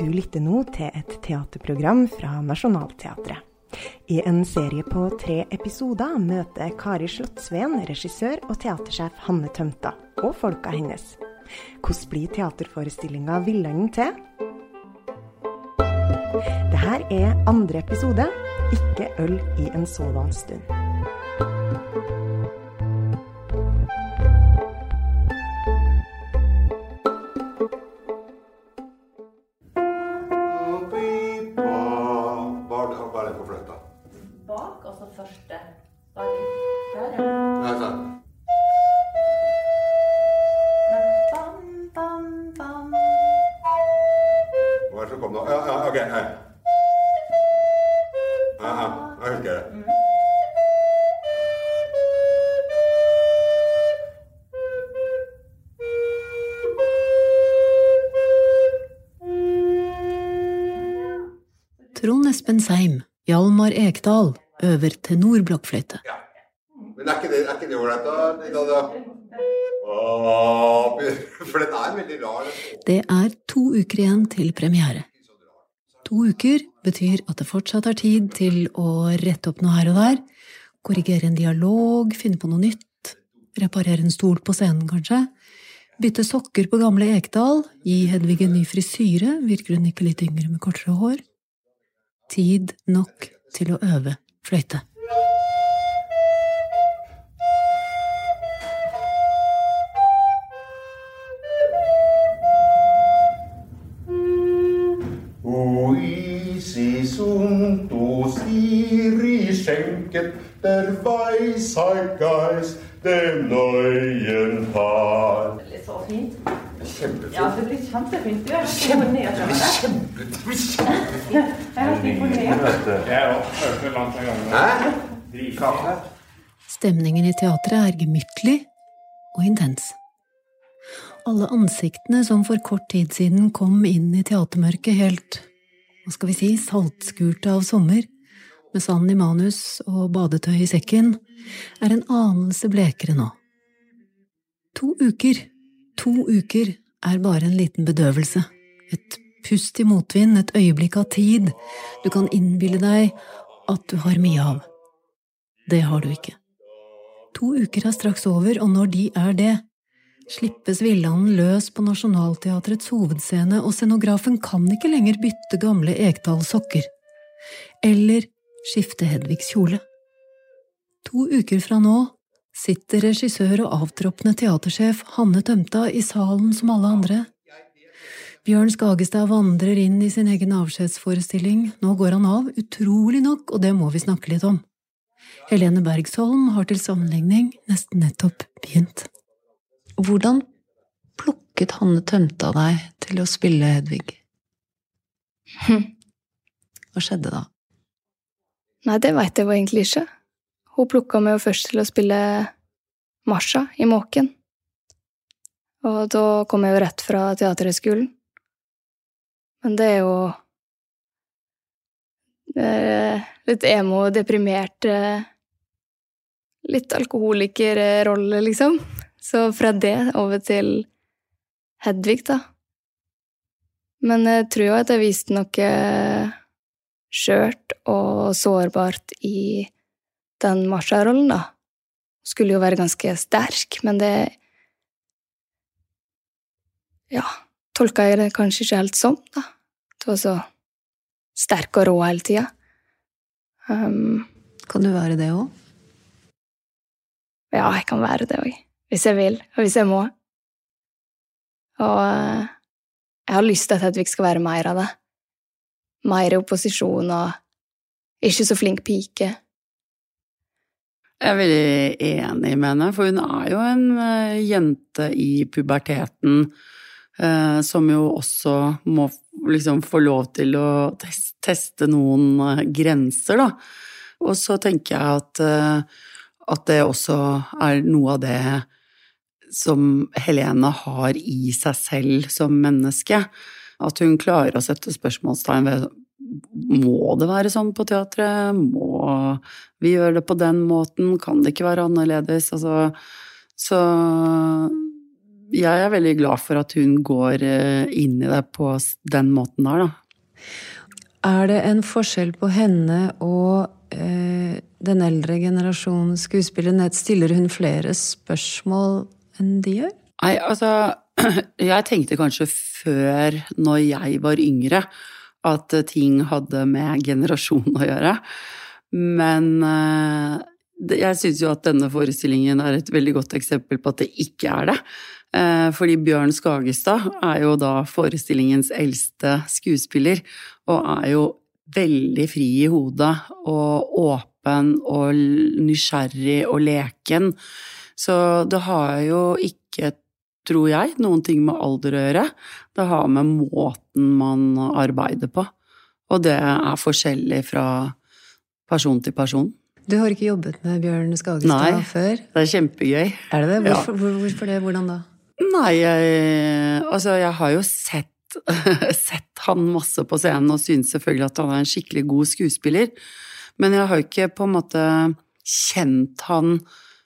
Du lytter nå til et teaterprogram fra Nationaltheatret. I en serie på tre episoder møter Kari Slottsveen regissør og teatersjef Hanne Tømta og folka hennes. Hvordan blir teaterforestillinga Villanden til? Dette er andre episode, ikke øl i en sådan stund. Trond Espen Seim, Hjalmar Ekdal, øver tenorblokkfløyte. Men er ikke det er ikke det ålreit, da? Ida, da? Åh, For den er veldig rar. Det er to uker igjen til premiere. To uker betyr at det fortsatt er tid til å rette opp noe her og der, korrigere en dialog, finne på noe nytt, reparere en stol på scenen, kanskje, bytte sokker på gamle Ekdal, gi Hedvig en ny frisyre, virker hun ikke litt yngre med kortere hår? Tid nok til å øve fløyte. O Isis und Siri schenket der Weisheit Geist dem neuen Paar. Det er så fint. Kjempefint. Ja, det blir kjempefint. Du er imponert over det. Det blir kjempefint. Jeg er helt imponert. Jeg òg. Langt en gang. Dritkaffe. Stemningen i teatret er gemyttlig og intens. Alle ansiktene som for kort tid siden kom inn i teatermørket helt, hva skal vi si, saltskurte av sommer, med sand i manus og badetøy i sekken, er en anelse blekere nå. To uker, to uker er bare en liten bedøvelse, et pust i motvind, et øyeblikk av tid du kan innbille deg at du har mye av. Det har du ikke. To uker er straks over, og når de er det, slippes Villanden løs på Nationaltheatrets hovedscene, og scenografen kan ikke lenger bytte gamle Ekdal-sokker. Eller skifte Hedvigs kjole. To uker fra nå sitter regissør og avtroppende teatersjef Hanne Tømta i salen som alle andre. Bjørn Skagestad vandrer inn i sin egen avskjedsforestilling, nå går han av, utrolig nok, og det må vi snakke litt om. Helene Bergsholm har til sammenligning nesten nettopp begynt. Hvordan plukket Hanne Tømta deg til å spille Hedvig? Hva skjedde da? Nei, det veit jeg egentlig ikke. Hun plukka meg jo først til å spille Marsha i Måken. Og da kom jeg jo rett fra Teaterhøgskolen. Men det er jo litt emo, deprimert Litt alkoholikerrolle, liksom. Så fra det over til Hedvig, da. Men jeg tror jo at jeg viste noe skjørt og sårbart i den Marsha-rollen, da. Skulle jo være ganske sterk, men det Ja, tolka jeg det kanskje ikke helt sånn, da. Det var så sterk og rå hele tida. Um, Kan du være det òg? ja, jeg kan være det òg. Hvis jeg vil, og hvis jeg må. Og eh, jeg har lyst til at Hedvig skal være mer av det. Mer i opposisjon og ikke så flink pike. Jeg er veldig enig med henne, for hun er jo en eh, jente i puberteten eh, som jo også må liksom få lov til å teste noen eh, grenser, da. Og så tenker jeg at, at det også er noe av det som Helene har i seg selv som menneske. At hun klarer å sette spørsmålstegn ved må det være sånn på teatret? Må vi gjøre det på den måten? Kan det ikke være annerledes? Altså, så jeg er veldig glad for at hun går eh, inn i det på den måten der, da. Er det en forskjell på henne og eh, den eldre generasjonen skuespillere? Stiller hun flere spørsmål enn de gjør? Nei, altså Jeg tenkte kanskje før, når jeg var yngre, at eh, ting hadde med generasjon å gjøre. Men eh, jeg syns jo at denne forestillingen er et veldig godt eksempel på at det ikke er det. Eh, Fordi Bjørn Skagestad er jo da forestillingens eldste skuespiller, og er jo veldig fri i hodet og åpen og nysgjerrig og leken. Så det har jo ikke, tror jeg, noen ting med alder å gjøre. Det har med måten man arbeider på. Og det er forskjellig fra person til person. Du har ikke jobbet med Bjørn Skagestad Nei. før? Det er kjempegøy. Er det det? Hvorfor, ja. hvorfor det? Hvordan da? Nei, jeg, altså jeg har jo sett, sett han masse på scenen og synes selvfølgelig at han er en skikkelig god skuespiller. Men jeg har ikke på en måte kjent han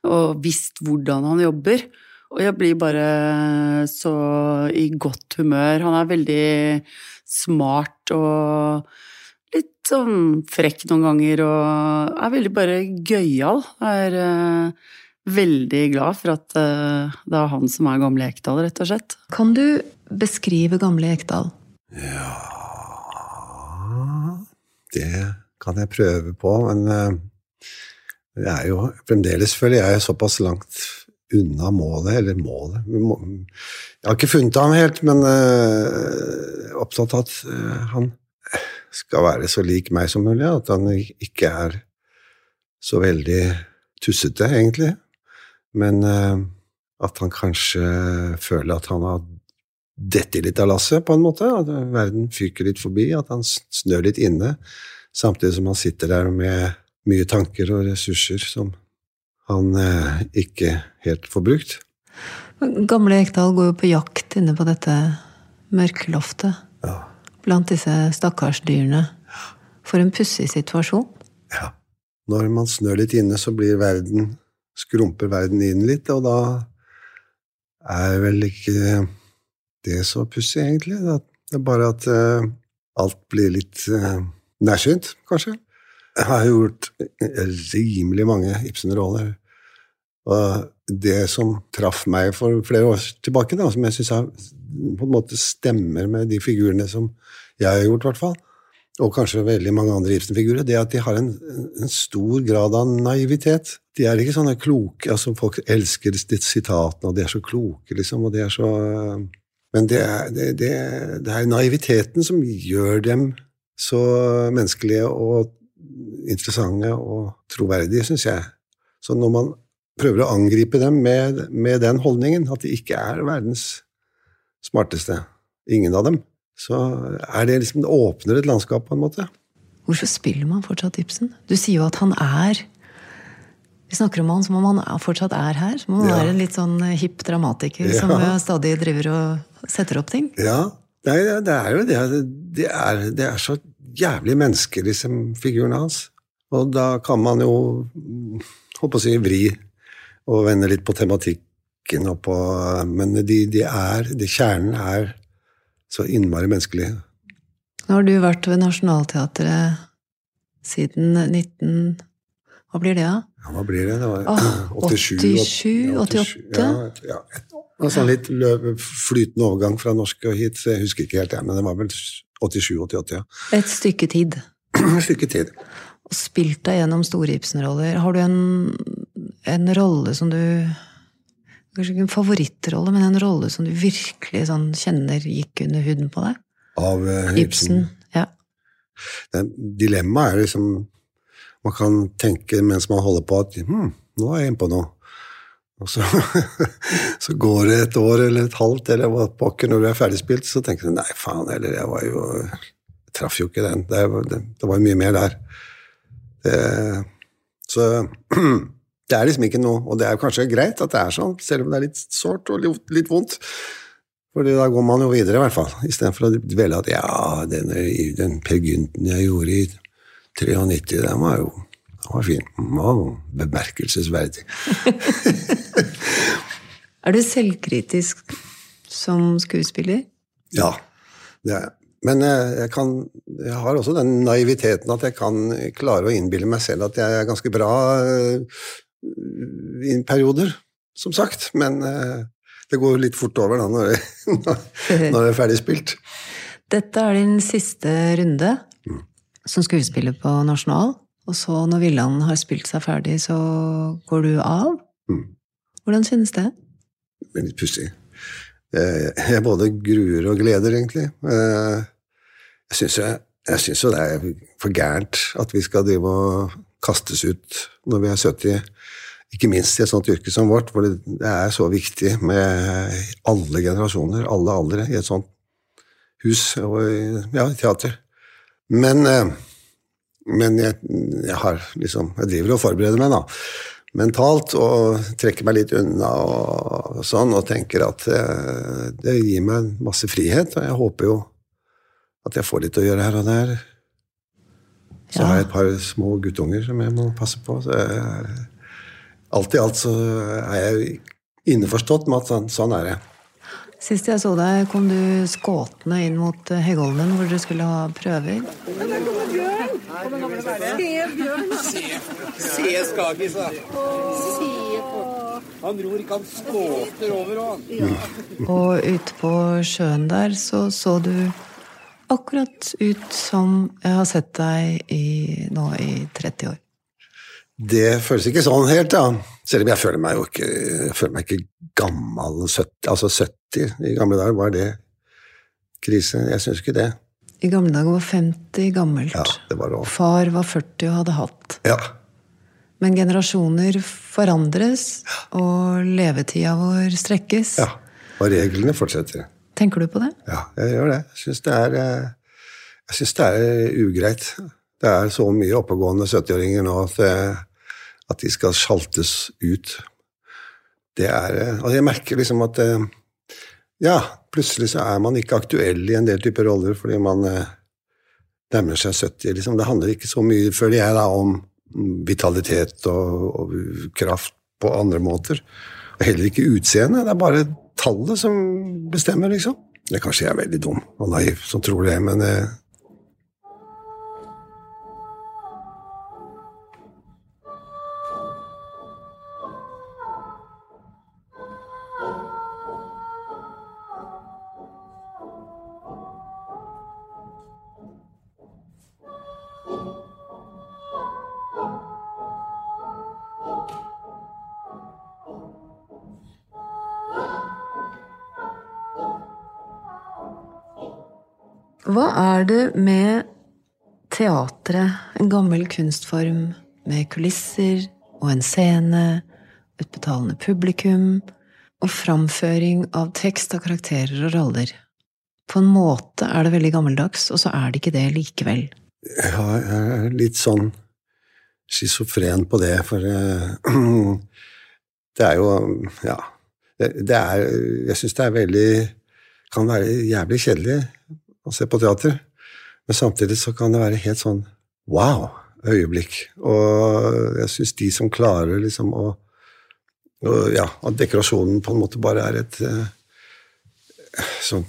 og visst hvordan han jobber. Og jeg blir bare så i godt humør. Han er veldig smart og litt sånn frekk noen ganger og er veldig bare gøyal. Er uh, veldig glad for at uh, det er han som er gamle Ekdal, rett og slett. Kan du beskrive gamle Ekdal? Ja Det kan jeg prøve på, men uh, jeg er jo fremdeles, føler jeg, såpass langt unna målet, eller målet må, Jeg har ikke funnet ham helt, men uh, opptatt av at eh, han skal være så lik meg som mulig, at han ikke er så veldig tussete, egentlig. Men eh, at han kanskje føler at han har dette litt av lasset, på en måte. At verden fyker litt forbi, at han snør litt inne. Samtidig som han sitter der med mye tanker og ressurser som han eh, ikke helt får brukt. Gamle Ekdal går jo på jakt inne på dette mørkeloftet. Ja. Blant disse stakkarsdyrene. For en pussig situasjon. ja. Når man snør litt inne, så blir verden Skrumper verden inn litt, og da er vel ikke det så pussig, egentlig. Det er bare at eh, alt blir litt eh, nærsynt, kanskje. Jeg har gjort rimelig mange Ibsen-roller. Og det som traff meg for flere år tilbake, da, som jeg syns på en måte stemmer med de figurene som jeg har gjort, i hvert fall, og kanskje veldig mange andre Ibsen-figurer, det er at de har en, en stor grad av naivitet. De er ikke sånne kloke altså Folk elsker sitatene, og de er så kloke, liksom, og de er så Men det er, det, det, det er naiviteten som gjør dem så menneskelige og interessante og troverdige, syns jeg. Så når man prøver å angripe dem med, med den holdningen, at de ikke er verdens smarteste, ingen av dem, så er det liksom, det åpner et landskap på en måte. Hvorfor spiller man fortsatt Ibsen? Du sier jo at han er Vi snakker om han som om han fortsatt er her. Som om han Ja. er en litt sånn hipp dramatiker som Ja. som stadig driver og setter opp ting. Ja, er, det er jo det. Det er, det er så jævlig mennesker, disse figurene hans. Og da kan man jo holdt å si vri og vende litt på tematikken og på Men de, de er de, Kjernen er så innmari menneskelig. Nå har du vært ved Nationaltheatret siden 19... Hva blir det, da? Ja, hva blir det? Det var Åh, 87, 87, 88? Ja, ja, et, en litt flytende overgang fra norsk og hit. så Jeg husker ikke helt, jeg, men det var vel 87-88, ja. Et stykke tid. Et stykke tid. Og spilt deg gjennom store Ibsen-roller. Har du en, en rolle som du Kanskje ikke en favorittrolle, men en rolle som du virkelig sånn kjenner gikk under huden på deg? Av uh, Ibsen. Ja. Det- Dilemmaet er liksom Man kan tenke mens man holder på at hm, nå er jeg inne på noe. Og så, så går det et år eller et halvt, eller hva pokker, når du er ferdigspilt, så tenker du nei, faen heller, jeg var jo Jeg traff jo ikke den. Det, det, det var mye mer der. Det, så det er liksom ikke noe Og det er kanskje greit at det er sånn, selv om det er litt sårt og litt vondt. Fordi da går man jo videre, i hvert fall. Istedenfor å dvele at ja, den, den Per Gynten jeg gjorde i 93, den var jo den var fin. Wow, bemerkelsesverdig. Er du selvkritisk som skuespiller? Ja, det er jeg. Men jeg, jeg, kan, jeg har også den naiviteten at jeg kan klare å innbille meg selv at jeg er ganske bra øh, i perioder, som sagt. Men øh, det går litt fort over da når, når det er ferdig spilt. Dette er din siste runde Mm. som skuespiller på Nasjonal. Og så, når Villand har spilt seg ferdig, så går du av. Mm. Hvordan synes det? Litt pussig. Eh, Jeg både gruer og gleder, egentlig. Eh, Jeg syns jo, jo det er for gærent at vi skal drive og kastes ut når vi er 70. Ikke minst i et sånt yrke som vårt, hvor det det er så viktig med alle generasjoner, alle aldre, i et sånt hus og i- ja, teater. Men, eh, men jeg, jeg har liksom Jeg driver og forbereder meg, da. Mentalt, og trekker meg litt unna og sånn, og tenker at eh, det gir meg masse frihet, og jeg håper jo at jeg får litt å gjøre her og der. Så Ja. har jeg et par små guttunger som jeg må passe på. Så jeg, alt i alt så er jeg innforstått med at sånn, sånn er det. Sist jeg så deg, kom du skåtende inn mot Heggolmen, hvor dere skulle ha prøver. Se Skagis, da. Han ror ikke, han skåter over òg. Og ute på sjøen der så så du akkurat ut som jeg har sett deg i, nå i 30 år. Det føles ikke sånn helt, da. Selv om jeg føler meg jo ikke, jeg føler meg ikke gammel. 70, altså 70 i gamle dager, var det krise? Jeg syns ikke det. I gamle dager var 50 gammelt. Ja, det var lov. Far var 40 og hadde hatt. Ja. Men generasjoner forandres, og levetida vår strekkes. ja. Og reglene fortsetter. Tenker du på det? Ja, jeg gjør det. Jeg syns det er eh, det er ugreit. Det er så mye oppegående 70-åringer nå at, eh, at de skal sjaltes ut. Det er eh, Og jeg merker liksom at eh, Ja, plutselig så er man ikke aktuell i en del typer roller fordi man eh, nærmer seg 70. Liksom. Det handler ikke så mye, føler jeg, da, om vitalitet og, og kraft på andre måter. Og heller ikke utseende. Det er bare tallet som bestemmer, liksom. Det Kanskje jeg er veldig dum og naiv som tror det, men eh, Hva er det med teatret, en gammel kunstform med kulisser og en scene, et betalende publikum og framføring av tekst av karakterer og roller? På en måte er det veldig gammeldags, og så er det ikke det likevel. ja, jeg er litt sånn schizofren på det, for eh, det er jo Ja. Det, er Jeg syns det er veldig Kan være jævlig kjedelig å se på teater, men samtidig så kan det være helt sånn wow øyeblikk. Og jeg syns de som klarer liksom å og, Ja, at dekorasjonen på en måte bare er et eh, sånn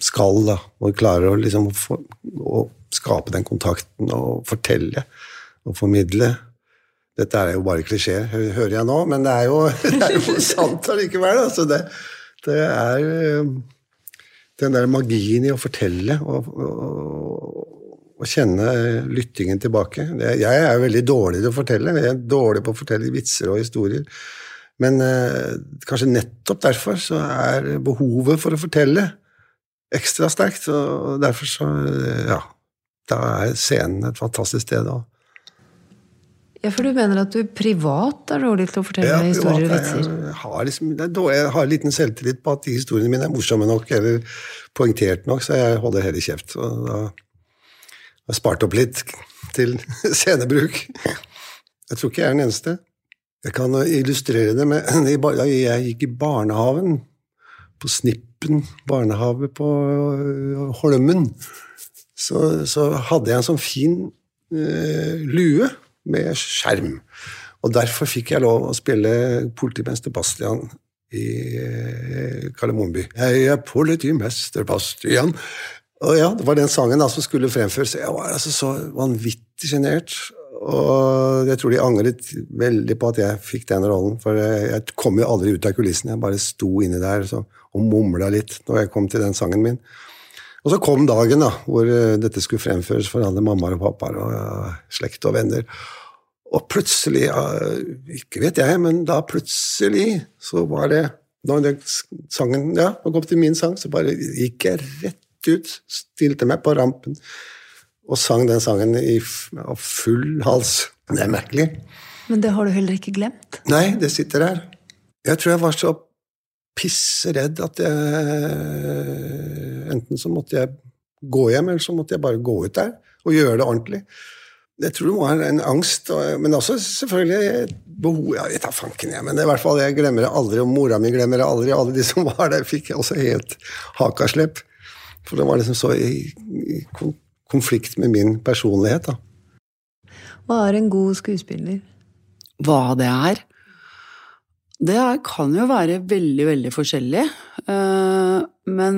skall, da, og klarer å liksom få, å skape den kontakten og fortelle og formidle. Dette er jo bare klisjeer, hører jeg nå, men det er jo, det er jo sant allikevel. Altså det, det er eh, den der magien i å fortelle og, og, og kjenne lyttingen tilbake. Jeg er veldig dårlig til å fortelle. Jeg er dårlig på å fortelle vitser og historier. Men eh, kanskje nettopp derfor så er behovet for å fortelle ekstra sterkt, og derfor så Ja. Da er scenen et fantastisk sted òg. Ja, for du mener at du privat er dårlig til å fortelle Ja, historier og vitser? er- Jeg har, liksom, dårlig, jeg har liten selvtillit på at de historiene mine er morsomme nok eller poengtert nok, så jeg holder heller kjeft. Og da har jeg spart opp litt til scenebruk. Jeg tror ikke jeg er den eneste. Jeg kan illustrere det med Da jeg gikk i barnehaven, på Snippen barnehage på øh, Holmen, så, så hadde jeg en sånn fin eh, lue med skjerm. Og derfor fikk jeg lov å spille politimester Bastian i eh, Kardemommeby. Jeg er politimester Bastian. Og ja, det var den sangen da som skulle fremføres. Jeg var altså så vanvittig sjenert. Og jeg tror de angret veldig på at jeg fikk den rollen, for jeg, kom jo aldri ut av kulissene. Jeg bare sto inni der så, og mumla litt når jeg kom til den sangen min. Og så kom dagen da, hvor eh, dette skulle fremføres for alle mammaer og pappaer og ja, slekt og venner. Og plutselig, ikke vet jeg, men da plutselig så var det Når den sangen ja, kom til min sang, så bare gikk jeg rett ut, stilte meg på rampen og sang den sangen i av full hals. Det er merkelig. Men det har du heller ikke glemt? Nei, det sitter her. Jeg tror jeg var så pisseredd at jeg Enten så måtte jeg gå hjem, eller så måtte jeg bare gå ut der og gjøre det ordentlig. Jeg tror det var en angst, men også selvfølgelig et behov Jeg tar fanken, jeg, men i hvert fall, jeg glemmer det aldri, og mora mi glemmer det aldri. Alle de som var der, fikk også helt hakaslepp. For det var liksom så i, i konflikt med min personlighet, da. Hva er en god skuespiller? Hva det er? Det kan jo være veldig, veldig forskjellig. Eh, men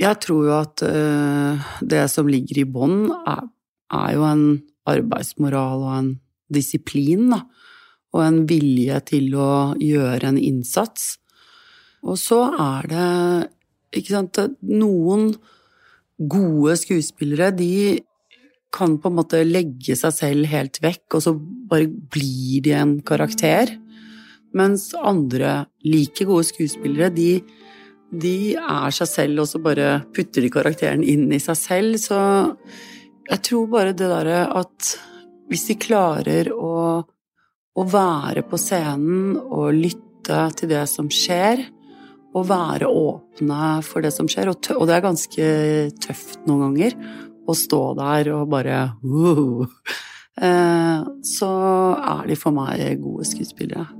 jeg tror jo at eh, det som ligger i bånn, er, er jo en arbeidsmoral og en disiplin, da. Og en vilje til å gjøre en innsats. Og så er det, ikke sant, noen gode skuespillere, de kan på en måte legge seg selv helt vekk, og så bare blir de en karakter. Mens andre like gode skuespillere, de, de er seg selv, og så bare putter de karakteren inn i seg selv. Så jeg tror bare det derre at hvis de klarer å, å være på scenen og lytte til det som skjer, og være åpne for det som skjer, og, og det er ganske tøft noen ganger å stå der og bare uh, Så er de for meg gode skuespillere.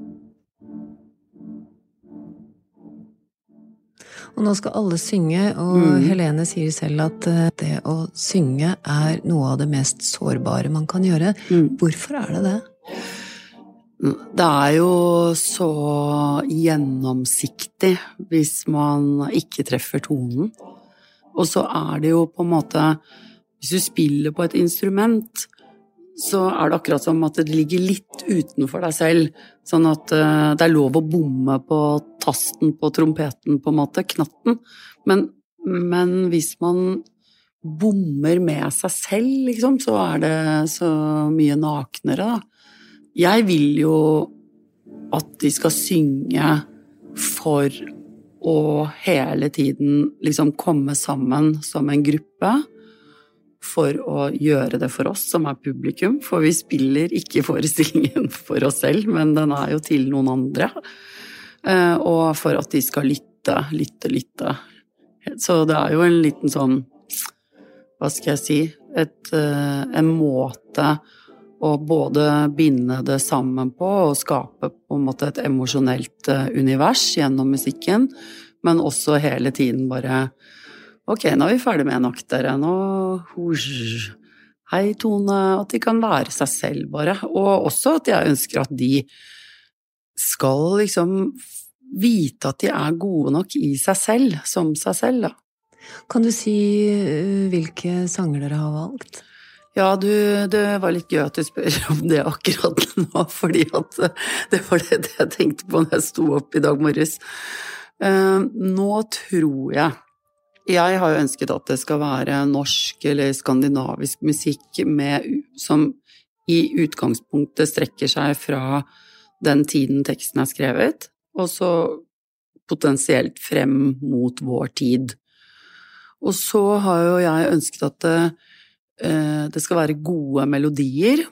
Og nå skal alle synge, og Mm. Helene sier selv at eh, det å synge er noe av det mest sårbare man kan gjøre. Mm. Hvorfor er det det? Det er jo så gjennomsiktig hvis man ikke treffer tonen. Og så er det jo på en måte Hvis du spiller på et instrument, så er det akkurat som at det ligger litt utenfor deg selv. Sånn at eh, det er lov å bomme på tasten på trompeten, på en måte, knatten. Men, men hvis man bommer med seg selv, liksom, så er det så mye naknere, da. Jeg vil jo at de skal synge for å hele tiden liksom komme sammen som en gruppe. For å gjøre det for oss som er publikum, for vi spiller ikke forestillingen for oss selv, men den er jo til noen andre. Eh, Og for at de skal lytte, lytte, lytte. Så det er jo en liten sånn Hva skal jeg si Et, eh, En måte å både binde det sammen på og skape på en måte et emosjonelt eh, univers gjennom musikken, men også hele tiden bare Ok, nå er vi ferdig med en akt, dere. Nå husj. Hei, Tone. At de kan være seg selv, bare. Og også at jeg ønsker at de skal liksom vite at de er gode nok i seg selv, som seg selv, da. Kan du si eh, hvilke sanger dere har valgt? Ja, du, det var litt gøy at du spør om det akkurat nå, fordi at eh, det var det jeg tenkte på når jeg sto opp i dag morges. Eh, Nå tror jeg Jeg har jo ønsket at det skal være norsk eller skandinavisk musikk med, som i utgangspunktet strekker seg fra den tiden teksten er skrevet, og så potensielt frem mot vår tid. Og så har jo jeg ønsket at det, eh, det skal være gode melodier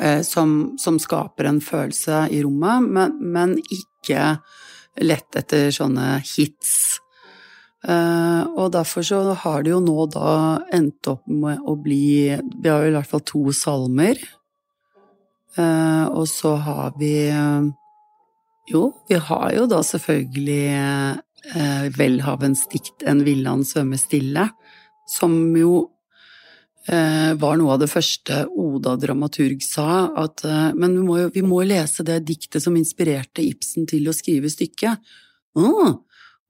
eh, som, som skaper en følelse i rommet, men, men ikke lett etter sånne hits. Eh, og derfor så har det jo nå da endt opp med å bli Vi har jo i hvert fall to salmer. Eh, og så har vi eh, Jo, vi har jo da selvfølgelig Velhavens Welhavens dikt 'En villand svømme stille', som jo eh, var noe av det første Oda dramaturg sa, at eh, men vi må, jo, vi må lese det diktet som inspirerte Ibsen til å skrive stykket. Mm.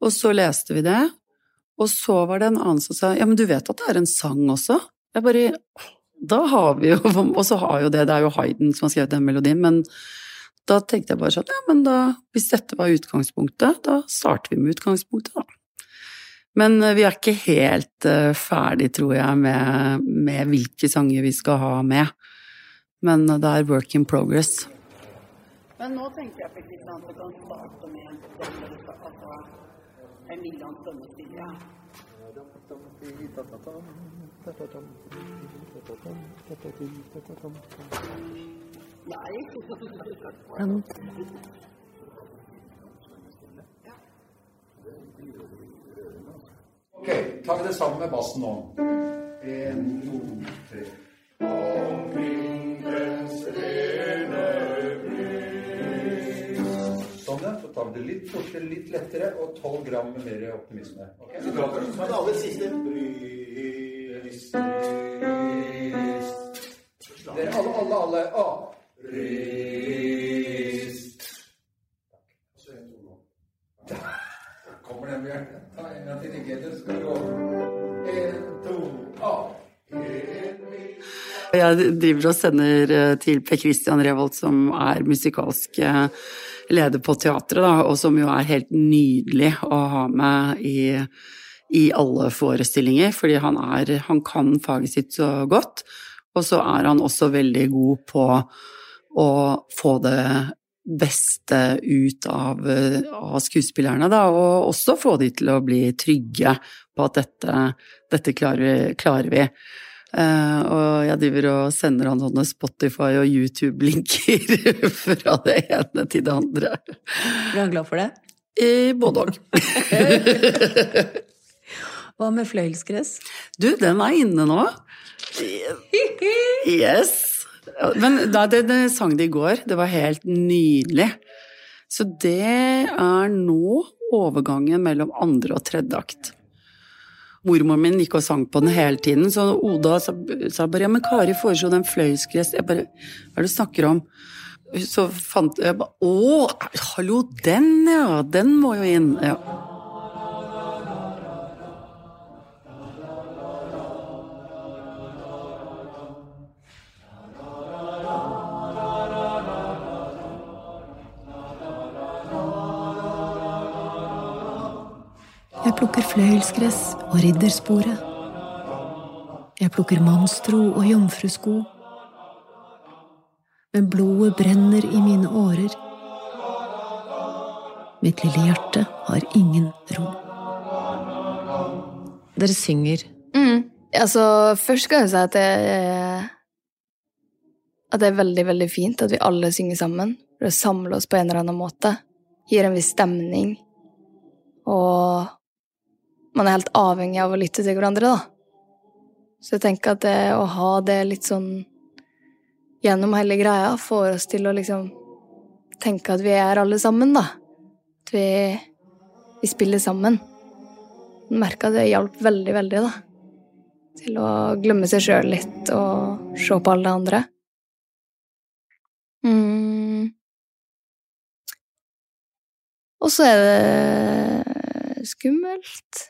og så leste vi det, og så var det en annen som sa ja, men du vet at det er en sang også? Jeg bare Da har vi jo Og så har jo det, det er jo Hayden som har skrevet den melodien, men da tenkte jeg bare sånn ja, men da, hvis dette var utgangspunktet, da starter vi med utgangspunktet, da. Men eh, vi er ikke helt uh, ferdig, tror jeg, med, med, hvilke sanger vi skal ha med. Men uh, det er work in progress. Men nå tenker jeg på at vi kan starte med million Emilians dømmestige. ja. Ok, tar vi det sammen med bassen nå. Vi det litt fortere, litt lettere, og 12 gram med mer optimisme. Okay? Så vi den aller siste. Rist. Dere alle, alle, alle. A. Og Så en, to nå. Kommer den, Bjørn? Ta en gang til, ikke? så skal gå. En, to, A. Jeg driver og sender eh, til Per Christian Revold, som er musikalsk eh, leder på teatret, da, og som jo er helt nydelig å ha med i, i alle forestillinger, fordi han, er, han kan faget sitt så godt. Og så er han også veldig god på å få det beste ut av, av skuespillerne, da, og også få de til å bli trygge på at dette, dette klarer, klarer vi. Uh, og jeg driver og sender han sånne Spotify- og YouTube-linker fra det ene til det andre. Er han glad for det? I både òg. Hva med fløyelsgress? Du, den er inne nå. Yes. Men da det, det sang de i går, det var helt nydelig. Så det er nå overgangen mellom andre og tredje akt. Mormoren min gikk og sang på den hele tiden, så Oda sa, sa bare ja, men Kari foreslo den fløyelsgress. Jeg bare Hva er det du snakker om? Så fant jeg bare Å, hallo, den ja! Den må jo inn. Ja. Plukker fløyelsgress og riddersporet. Jeg plukker mannstro og jomfrusko. Men blodet brenner i mine årer. Mitt lille hjerte har ingen ro. Dere synger. Mm. Altså, først skal jeg si at det er At det er veldig, veldig fint at vi alle synger sammen. For å samle oss på en eller annen måte. Gir en viss stemning. Og man er helt avhengig av å lytte til hverandre, da. Så jeg tenker at det å ha det litt sånn gjennom hele greia får oss til å liksom tenke at vi er alle sammen, da. At vi, vi spiller sammen. Merka at det hjalp veldig, veldig, da. Til å glemme seg sjøl litt og se på alle andre. Mm. Og så er det skummelt.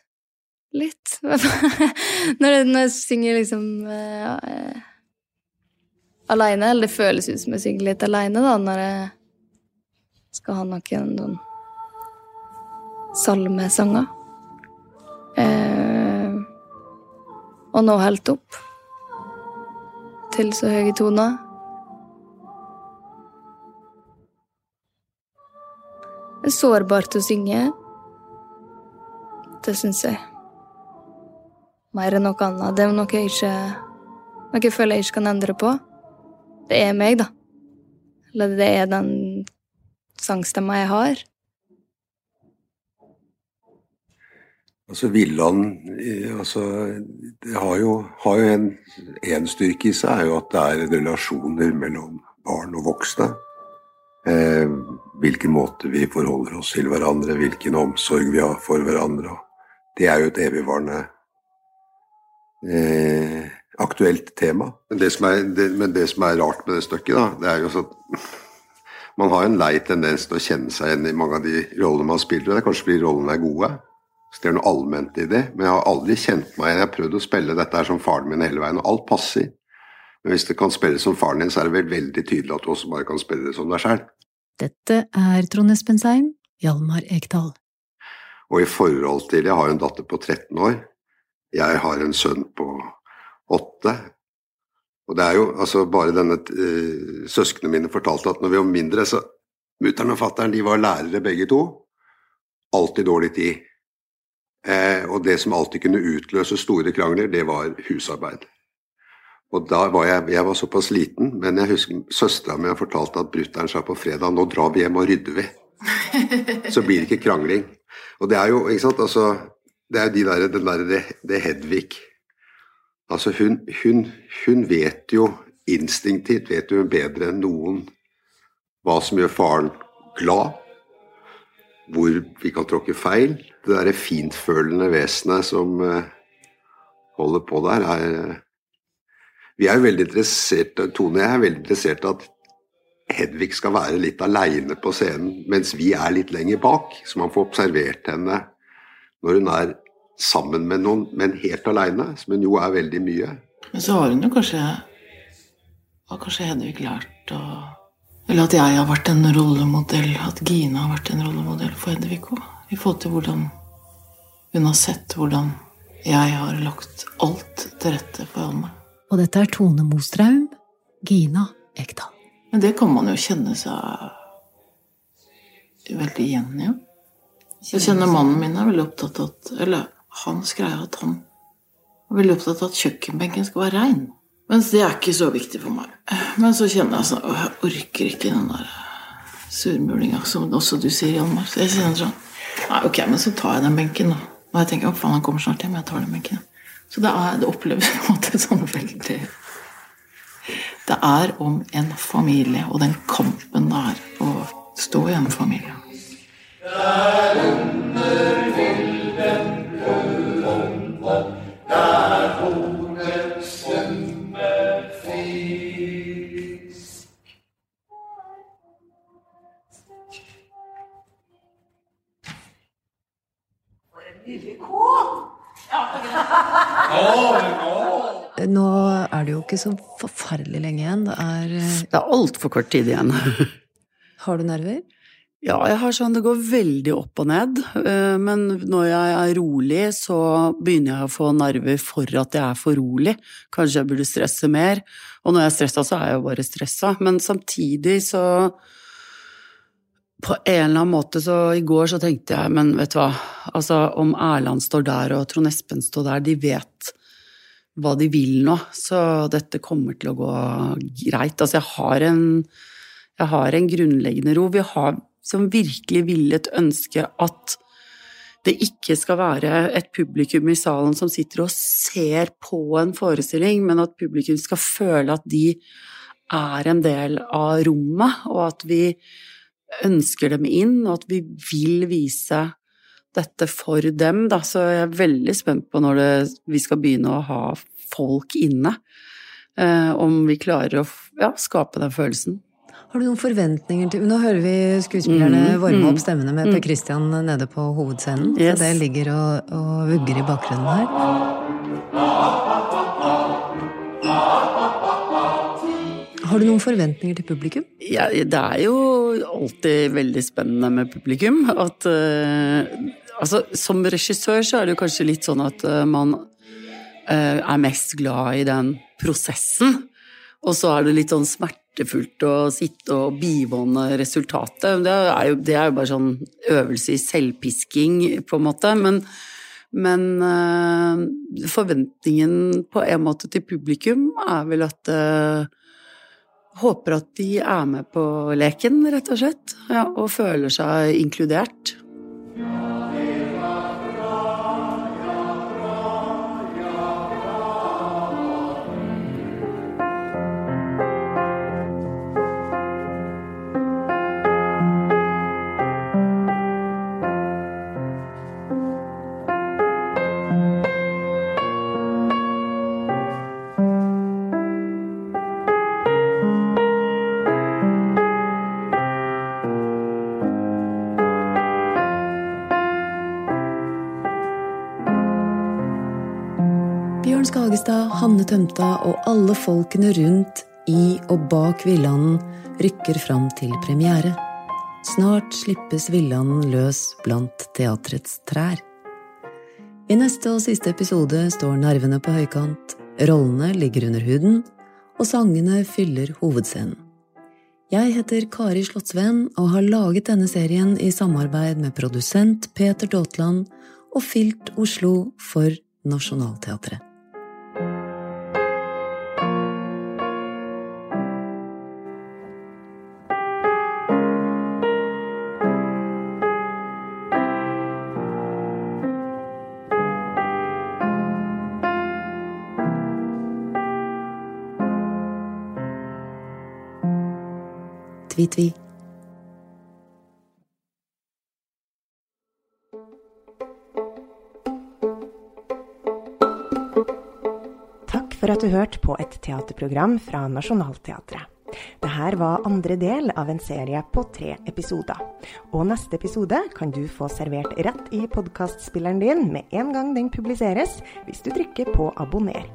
Litt. når, jeg, når jeg synger liksom uh, uh, aleine, eller det føles ut som jeg synger litt aleine, da, når jeg skal ha noen sånn salmesanger. Uh, og nå helt opp til så høye toner. Det er sårbart å synge. Det syns jeg. Mer enn noe annet. Det er noe jeg ikke Noe jeg føler jeg ikke kan endre på. Det er meg, da. Eller det er den sangstemma jeg har. Altså Villand altså, det har jo, har jo en, en styrke i seg, er jo at det er relasjoner mellom barn og voksne. Eh, hvilken måte vi forholder oss til hverandre, hvilken omsorg vi har for hverandre. Det er jo et evigvarende eh, aktuelt tema. Men det, som er, det, men det som er rart med det stykket, da, det er jo sånn at man har en lei tendens til å kjenne seg igjen i mange av de rollene man spiller. og Det er kanskje fordi rollene er gode. Så det er noe allment i det. Men jeg har aldri kjent meg igjen. Jeg har prøvd å spille dette her som faren min hele veien, og alt passer. Men hvis det kan spilles som faren din, så er det vel veldig tydelig at du også bare kan spille det som deg sjøl. Dette er Trond Espensheim, Hjalmar Ekdal. Og i forhold til Jeg har en datter på 13 år. Jeg har en sønn på åtte. Og det er jo altså bare denne uh, Søsknene mine fortalte at når vi var mindre, så Mutter'n og fatter'n de var lærere begge to. Alltid dårlig tid. Eh, og det som alltid kunne utløse store krangler, det var husarbeid. Og da var jeg, jeg var såpass liten, men jeg husker søstera mi har fortalt at brutter'n sa på fredag nå drar vi hjem og rydder vi. Så blir det ikke krangling. Og det er jo, ikke sant, altså Det er de der, den der, det, det Hedvig Altså, hun, hun, hun vet jo instinktivt vet jo bedre enn noen hva som gjør faren glad, hvor vi kan tråkke feil. Det derre fintfølende vesenet som uh, holder på der, er Vi er jo veldig interessert, Tone og jeg er veldig interessert at Hedvig skal være litt aleine på scenen, mens vi er litt lenger bak. Så man får observert henne når hun er sammen med noen, men helt aleine, som hun jo er veldig mye. Men så har hun jo kanskje Har kanskje Hedvig lært å Eller at jeg har vært en rollemodell, at Gina har vært en rollemodell for Hedvig òg. I forhold til hvordan hun har sett hvordan jeg har lagt alt til rette for Alma. Og dette er Tone Mostraum, Gina Ekdal. Men det kan man jo kjenne seg veldig igjen i. Ja. Jeg kjenner mannen min er veldig opptatt av at Eller hans greie at han er veldig opptatt av at kjøkkenbenken skal være rein. Mens det er ikke så viktig for meg. Men så kjenner jeg sånn jeg orker ikke den der surmulinga som også du sier, Hjalmar. Så jeg kjenner sånn Nei, ok, men så tar jeg den benken, da. Og jeg tenker å faen, han kommer snart hjem. Jeg tar den benken. Så det, er, det oppleves på en måte sånn veldig Det er om en familie og den kampen det er å stå i en familie. Nå er det jo ikke så forferdelig lenge igjen. Det er Det er altfor kort tid igjen. Har du nerver? Ja, jeg har sånn det går veldig opp og ned. Men når jeg er rolig, så begynner jeg å få nerver for at jeg er for rolig. Kanskje jeg burde stresse mer. Og når jeg er stressa, så er jeg jo bare stressa. Men samtidig så På en eller annen måte så I går så tenkte jeg, men vet du hva, altså om Erland står der og Trond Espen står der, de vet hva de vil nå, så dette kommer til å gå greit. Altså jeg har en jeg har en grunnleggende ro. Vi har som virkelig villet ønske at det ikke skal være et publikum i salen som sitter og ser på en forestilling, men at publikum skal føle at de er en del av rommet, og at vi ønsker dem inn, og at vi vil vise dette for dem. Da. Så jeg er veldig spent på når det, vi skal begynne å ha folk inne. Eh, om vi klarer å ja, skape den følelsen. Har du noen forventninger til Nå hører vi skuespillerne Mm, varme mm, opp stemmene med Per mm. Christian nede på hovedscenen. Yes. Så det ligger og, og vugger i bakgrunnen her. Har du noen forventninger til publikum? Ja, det er jo alltid veldig spennende med publikum. At eh, Altså, som regissør så er det jo kanskje litt sånn at eh, man eh, er mest glad i den prosessen. Og så er det litt sånn smertefullt å sitte og bivåne resultatet. Det er jo, det er jo bare sånn øvelse i selvpisking, på en måte. Men, men øh, forventningen på en måte til publikum er vel at øh, Håper at de er med på leken, rett og slett. Ja, og føler seg inkludert. Hanne Tømta og alle folkene rundt, i og bak Villanden rykker fram til premiere. Snart slippes Villanden løs blant teatrets trær. I neste og siste episode står nervene på høykant, rollene ligger under huden, og sangene fyller hovedscenen. Jeg heter Kari Slottsveen og har laget denne serien i samarbeid med produsent Peter Daatland og Filt Oslo for Nationaltheatret. Tvi-tvi. Takk for at du hørte på et teaterprogram fra Nationaltheatret. Dette var andre del av en serie på tre episoder. Og neste episode kan du få servert rett i podkastspilleren din med en gang den publiseres, hvis du trykker på abonner.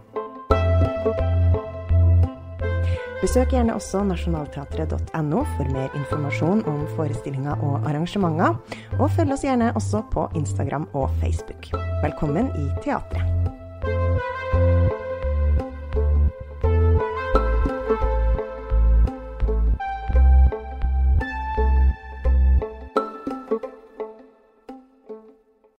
Besøk gjerne også nasjonalteatret.no for mer informasjon om forestillinger og arrangementer, og følg oss gjerne også på Instagram og Facebook. Velkommen i teatret.